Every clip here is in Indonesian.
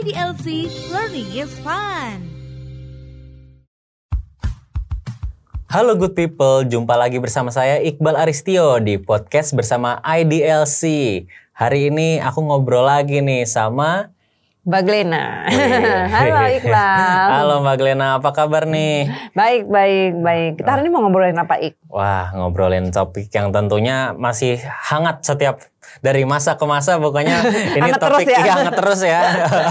IDLC Learning is Fun. Halo good people, jumpa lagi bersama saya Iqbal Aristio di podcast bersama IDLC. Hari ini aku ngobrol lagi nih sama Mbak Glena. Halo Iqbal. Halo Mbak Glena, apa kabar nih? Baik, baik, baik. Kita hari ini mau ngobrolin apa Ik? Wah, ngobrolin topik yang tentunya masih hangat setiap dari masa ke masa pokoknya ini Hangat topik terus ya. yang hangat terus ya.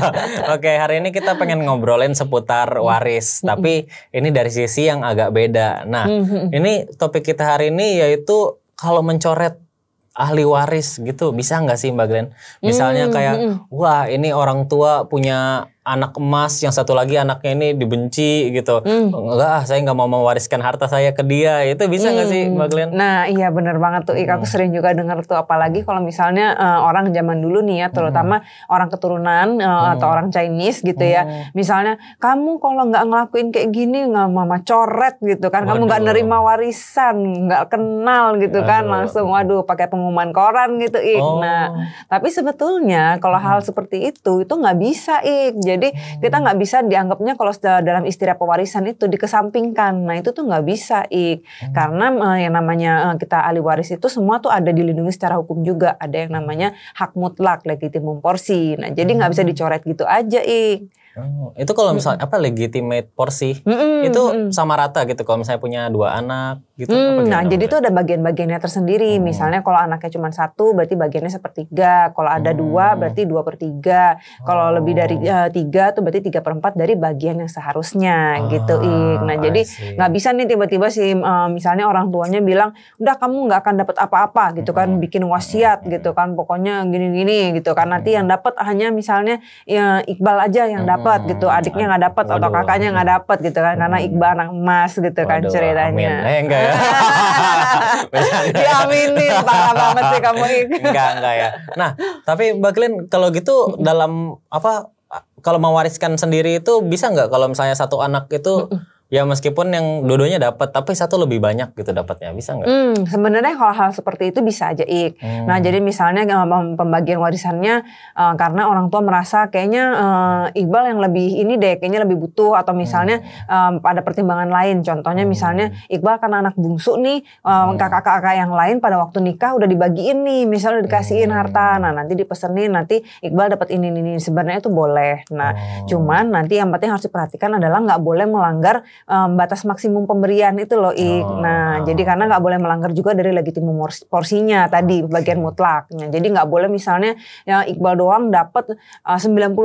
Oke, hari ini kita pengen ngobrolin seputar waris, tapi ini dari sisi yang agak beda. Nah, ini topik kita hari ini yaitu kalau mencoret ahli waris gitu bisa nggak sih Mbak Glenn? Misalnya Hmm, kayak hmm. wah ini orang tua punya anak emas, yang satu lagi anaknya ini dibenci gitu. Hmm. Enggak, ah, saya nggak mau mewariskan harta saya ke dia. Itu bisa nggak sih Mbak Glenn? Nah iya bener banget tuh Ik. Aku sering juga dengar tuh apalagi kalau misalnya eh, orang zaman dulu nih ya terutama orang keturunan eh, atau orang Chinese gitu ya. Misalnya kamu kalau nggak ngelakuin kayak gini nggak mama coret gitu kan. Kamu nggak Waduh. nerima warisan, nggak kenal gitu kan. Aduh. Langsung waduh pakai pengumuman koran gitu Ik. Oh. Nah tapi sebetulnya kalau hal seperti itu itu nggak bisa Ik. Jadi kita nggak bisa dianggapnya kalau dalam istilah pewarisan itu dikesampingkan. Nah itu tuh nggak bisa Ik. Karena eh, yang namanya eh, kita ahli waris itu semua tuh ada dilindungi secara hukum juga. Ada yang namanya hak mutlak, legitimum porsi. Nah jadi nggak bisa dicoret gitu aja Ik. Oh, itu kalau misalnya apa legitimate porsi Mm-mm, itu sama rata gitu kalau misalnya punya dua anak gitu Hmm, apa nah jadi itu ada bagian-bagiannya tersendiri. Hmm. Misalnya kalau anaknya cuma satu, berarti bagiannya sepertiga. Kalau ada Hmm. dua, berarti dua per tiga. Kalau Oh. lebih dari eh, tiga, tuh berarti tiga per empat dari bagian yang seharusnya gitu. Ik. Nah I jadi nggak bisa nih tiba-tiba sih eh, misalnya orang tuanya bilang, udah kamu nggak akan dapat apa-apa gitu kan, Hmm. bikin wasiat gitu kan, pokoknya gini-gini gitu kan. Nanti yang dapat hanya misalnya ya, Iqbal aja yang dapat Hmm. gitu, adiknya nggak dapat atau kakaknya nggak dapat gitu kan, karena Iqbal anak emas gitu kan Waduh, ceritanya. amin. Eh enggak ya. Diaminin parah banget sih kamu Ik. enggak enggak ya. Nah, tapi Mbak Glenn kalau gitu dalam apa kalau mewariskan sendiri itu bisa nggak kalau misalnya satu anak itu ya meskipun yang dua-duanya dapat tapi satu lebih banyak gitu dapatnya bisa nggak? Hmm, sebenarnya hal-hal seperti itu bisa aja Ik. Hmm. Nah, jadi misalnya pem- pembagian warisannya eh, karena orang tua merasa kayaknya eh, Iqbal yang lebih ini deh, kayaknya lebih butuh atau misalnya Hmm. eh, ada pertimbangan lain. Contohnya misalnya Iqbal kan anak bungsu nih, eh, Hmm. kakak-kakak yang lain pada waktu nikah udah dibagiin nih, misalnya udah dikasihin Hmm. harta. Nah, nanti dipesenin nanti Iqbal dapat ini ini ini. sebenarnya itu boleh. Nah, Oh. cuman nanti yang penting harus diperhatikan adalah nggak boleh melanggar eh, batas maksimum pemberian itu loh Ik. Oh. Nah, jadi karena nggak boleh melanggar juga dari legitimum porsinya tadi bagian mutlaknya. Jadi nggak boleh misalnya ya Iqbal doang dapat uh, 90%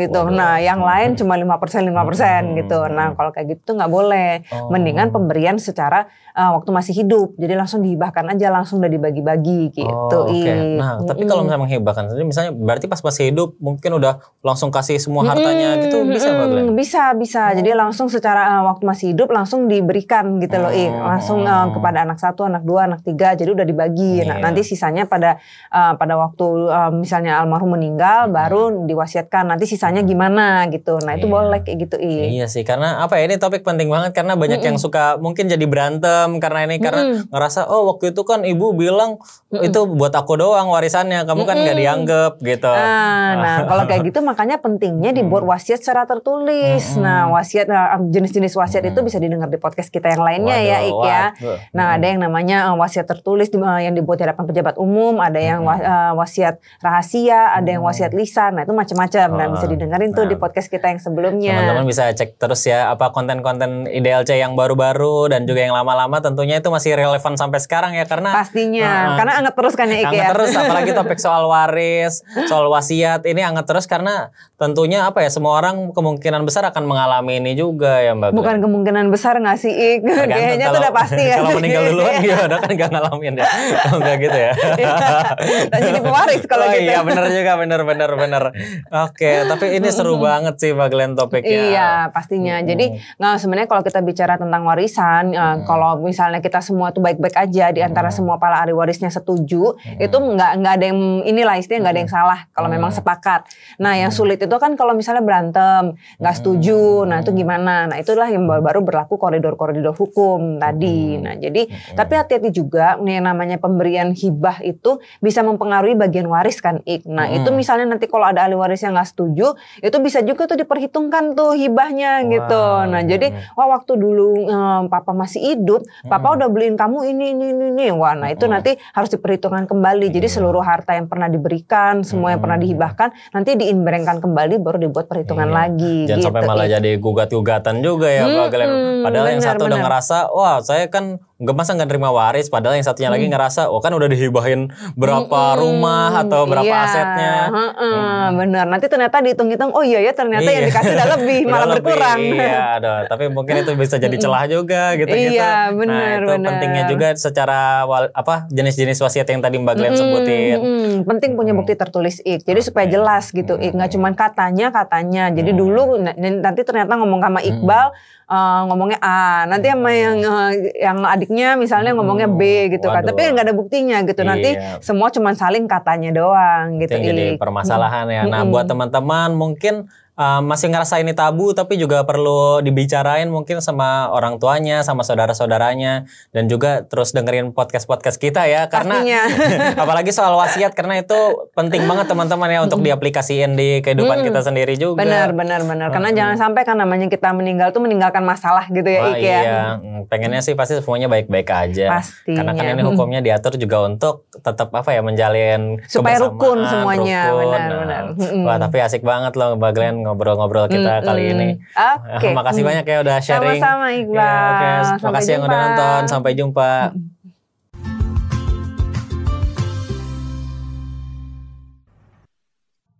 gitu. Nah, yang lain cuma 5% 5% Hmm. gitu. Nah, kalau kayak gitu nggak boleh. Oh. Mendingan pemberian secara uh, waktu masih hidup. Jadi langsung dihibahkan aja langsung udah dibagi-bagi gitu. Oh. Ik. Nah, tapi kalau misalnya menghibahkan sendiri, misalnya berarti pas masih hidup mungkin udah langsung kasih semua hartanya gitu Mm, bisa mm, Glenn? Bisa, bisa. Jadi langsung secara uh, waktu masih hidup langsung diberikan gitu loh. Hmm. Langsung uh, kepada anak satu, anak dua, anak tiga. Jadi udah dibagi. Nah, Iya. nanti sisanya pada uh, pada waktu uh, misalnya almarhum meninggal baru diwasiatkan. Nanti sisanya gimana gitu. Nah, itu Hmm. Iya. boleh kayak gitu, Ik. Iya sih, karena apa ya ini topik penting banget karena banyak yang suka mungkin jadi berantem karena ini karena ngerasa oh waktu itu kan ibu bilang itu buat aku doang warisannya, kamu kan nggak dianggap gitu. Nah, nah kalau kayak gitu makanya pentingnya dibuat wasiat secara tertulis. Nah, wasiat nah, jenis-jenis wasiat itu bisa didengar di podcast kita yang lainnya ya, Waduh, Ik ya. Nah, ada yang namanya uh, wasiat tertulis di- uh, yang dibuat di hadapan pejabat umum, ada yang uh, wasiat rahasia, ada yang wasiat lisan. Nah, itu macam-macam dan Oh, bisa didengerin tuh nah. di podcast kita yang sebelumnya. Teman-teman bisa cek terus ya apa konten-konten IDLC yang baru-baru dan juga yang lama-lama tentunya itu masih relevan sampai sekarang ya karena Pastinya, Heeh. karena anget terus kan ya Ik Anget ya. terus apalagi topik soal waris, soal wasiat ini anget terus karena tentunya apa ya semua orang kemungkinan besar akan mengalami ini juga ya Mbak. Bukan kemungkinan besar nggak sih Ik? Kayaknya itu kalau- udah pasti ya. Kalau meninggal duluan gimana kan gak ngalamin ya. Oh, enggak gitu ya. Dan jadi pewaris kalau oh, gitu. iya bener juga bener bener bener. Oke, tapi ini seru banget sih Mbak Glenn topiknya. Iya pastinya. Jadi nggak sebenarnya kalau kita bicara tentang warisan, eh, kalau misalnya kita semua tuh baik-baik aja di antara semua para ahli warisnya setuju, itu nggak nggak ada yang inilah istilahnya nggak ada yang salah kalau memang sepakat. Nah yang sulit itu kan kalau misalnya berantem, nggak setuju, nah itu gimana? Nah itulah yang baru-baru berlaku koridor-koridor hukum tadi. Nah, jadi Hmm. tapi hati-hati juga nih yang namanya pemberian hibah itu bisa mempengaruhi bagian waris kan, Ik. Nah, Hmm. itu misalnya nanti kalau ada ahli waris yang nggak setuju, itu bisa juga tuh diperhitungkan tuh hibahnya gitu. Wow. Nah, jadi wah waktu dulu eh, papa masih hidup, papa Hmm. udah beliin kamu ini ini ini, ini. Wah, nah itu Hmm. nanti harus diperhitungkan kembali. Jadi Iya. seluruh harta yang pernah diberikan, semua yang pernah Hmm. dihibahkan nanti diinberengkan kembali baru dibuat perhitungan Iya. lagi Jangan gitu. sampai malah jadi gugat-gugatan juga ya Glenn. Mm-mm, Padahal yang benar, satu udah benar. ngerasa, wah saya kan nggak masa nggak terima waris. Padahal yang satunya lagi ngerasa, oh kan udah dihibahin berapa Mm-mm, rumah atau berapa iya, asetnya. heeh, Bener. Nanti ternyata dihitung-hitung, oh iya ya ternyata yang Iya. dikasih udah lebih, Udah malah lebih, berkurang. Iya, aduh. Tapi mungkin itu bisa jadi celah juga gitu-gitu. Iya, benar, Nah, itu benar. pentingnya juga secara apa jenis-jenis wasiat yang tadi Mbak Glenn sebutin. Mm-mm, penting punya bukti tertulis ik. Jadi supaya jelas gitu ik. Nggak cuma katanya katanya. Jadi dulu nanti ternyata ngomong sama Iqbal eh, ngomongnya A. Nanti sama yang eh, yang adiknya misalnya ngomongnya B gitu kan. Tapi nggak ada buktinya gitu. Nanti Iya. semua cuma saling katanya doang Itu gitu. yang jadi permasalahan ya. Nah, buat teman-teman mungkin uh, masih ngerasa ini tabu tapi juga perlu dibicarain mungkin sama orang tuanya, sama saudara-saudaranya dan juga terus dengerin podcast-podcast kita ya karena apalagi soal wasiat karena itu penting banget teman-teman ya untuk diaplikasiin di kehidupan Mm. kita sendiri juga. Benar, benar, benar. Karena jangan sampai kan namanya kita meninggal tuh meninggalkan masalah gitu ya, Wah, ya. iya, Mm, pengennya sih pasti semuanya baik-baik aja. Pastinya. Karena kan ini hukumnya diatur juga untuk tetap apa ya menjalin Supaya rukun semuanya, rukun. benar, Nah, benar. Wah tapi asik banget loh Mbak Glenn ngobrol-ngobrol kita Mm-mm. kali ini. Oke. Makasih banyak ya udah sharing. Sama-sama Iqbal. Ya, oke. Sampai Makasih yang udah nonton. Sampai jumpa.